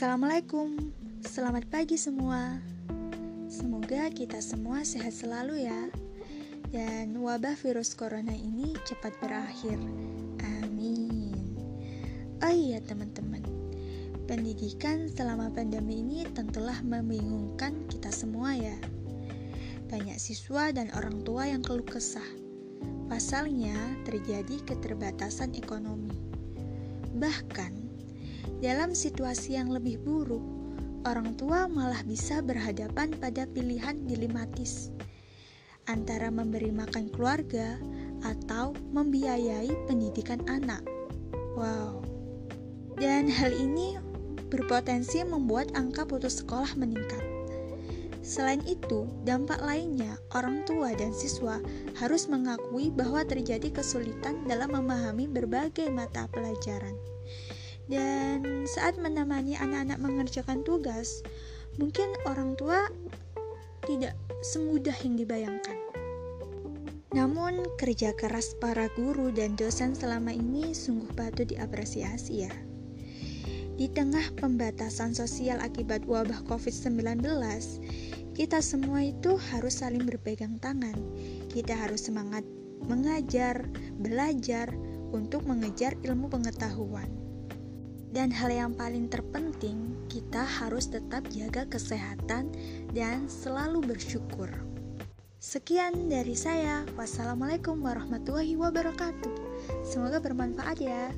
Assalamualaikum, selamat pagi semua. Semoga kita semua sehat selalu ya, dan wabah virus corona ini cepat berakhir. Amin. Oh iya, teman-teman, pendidikan selama pandemi ini tentulah membingungkan kita semua ya. Banyak siswa dan orang tua yang keluh kesah. Pasalnya, terjadi keterbatasan ekonomi. Bahkan, dalam situasi yang lebih buruk, orang tua malah bisa berhadapan pada pilihan dilematis antara memberi makan keluarga atau membiayai pendidikan anak. Wow. Dan hal ini berpotensi membuat angka putus sekolah meningkat. Selain itu, dampak lainnya, orang tua dan siswa harus mengakui bahwa terjadi kesulitan dalam memahami berbagai mata pelajaran. Dan saat menemani anak-anak mengerjakan tugas, mungkin orang tua tidak semudah yang dibayangkan. Namun, kerja keras para guru dan dosen selama ini sungguh patut diapresiasi ya. Di tengah pembatasan sosial akibat wabah COVID-19, kita semua itu harus saling berpegang tangan. Kita harus semangat mengajar, belajar untuk mengejar ilmu pengetahuan. Dan hal yang paling terpenting, kita harus tetap jaga kesehatan dan selalu bersyukur. Sekian dari saya. Wassalamualaikum warahmatullahi wabarakatuh. Semoga bermanfaat ya.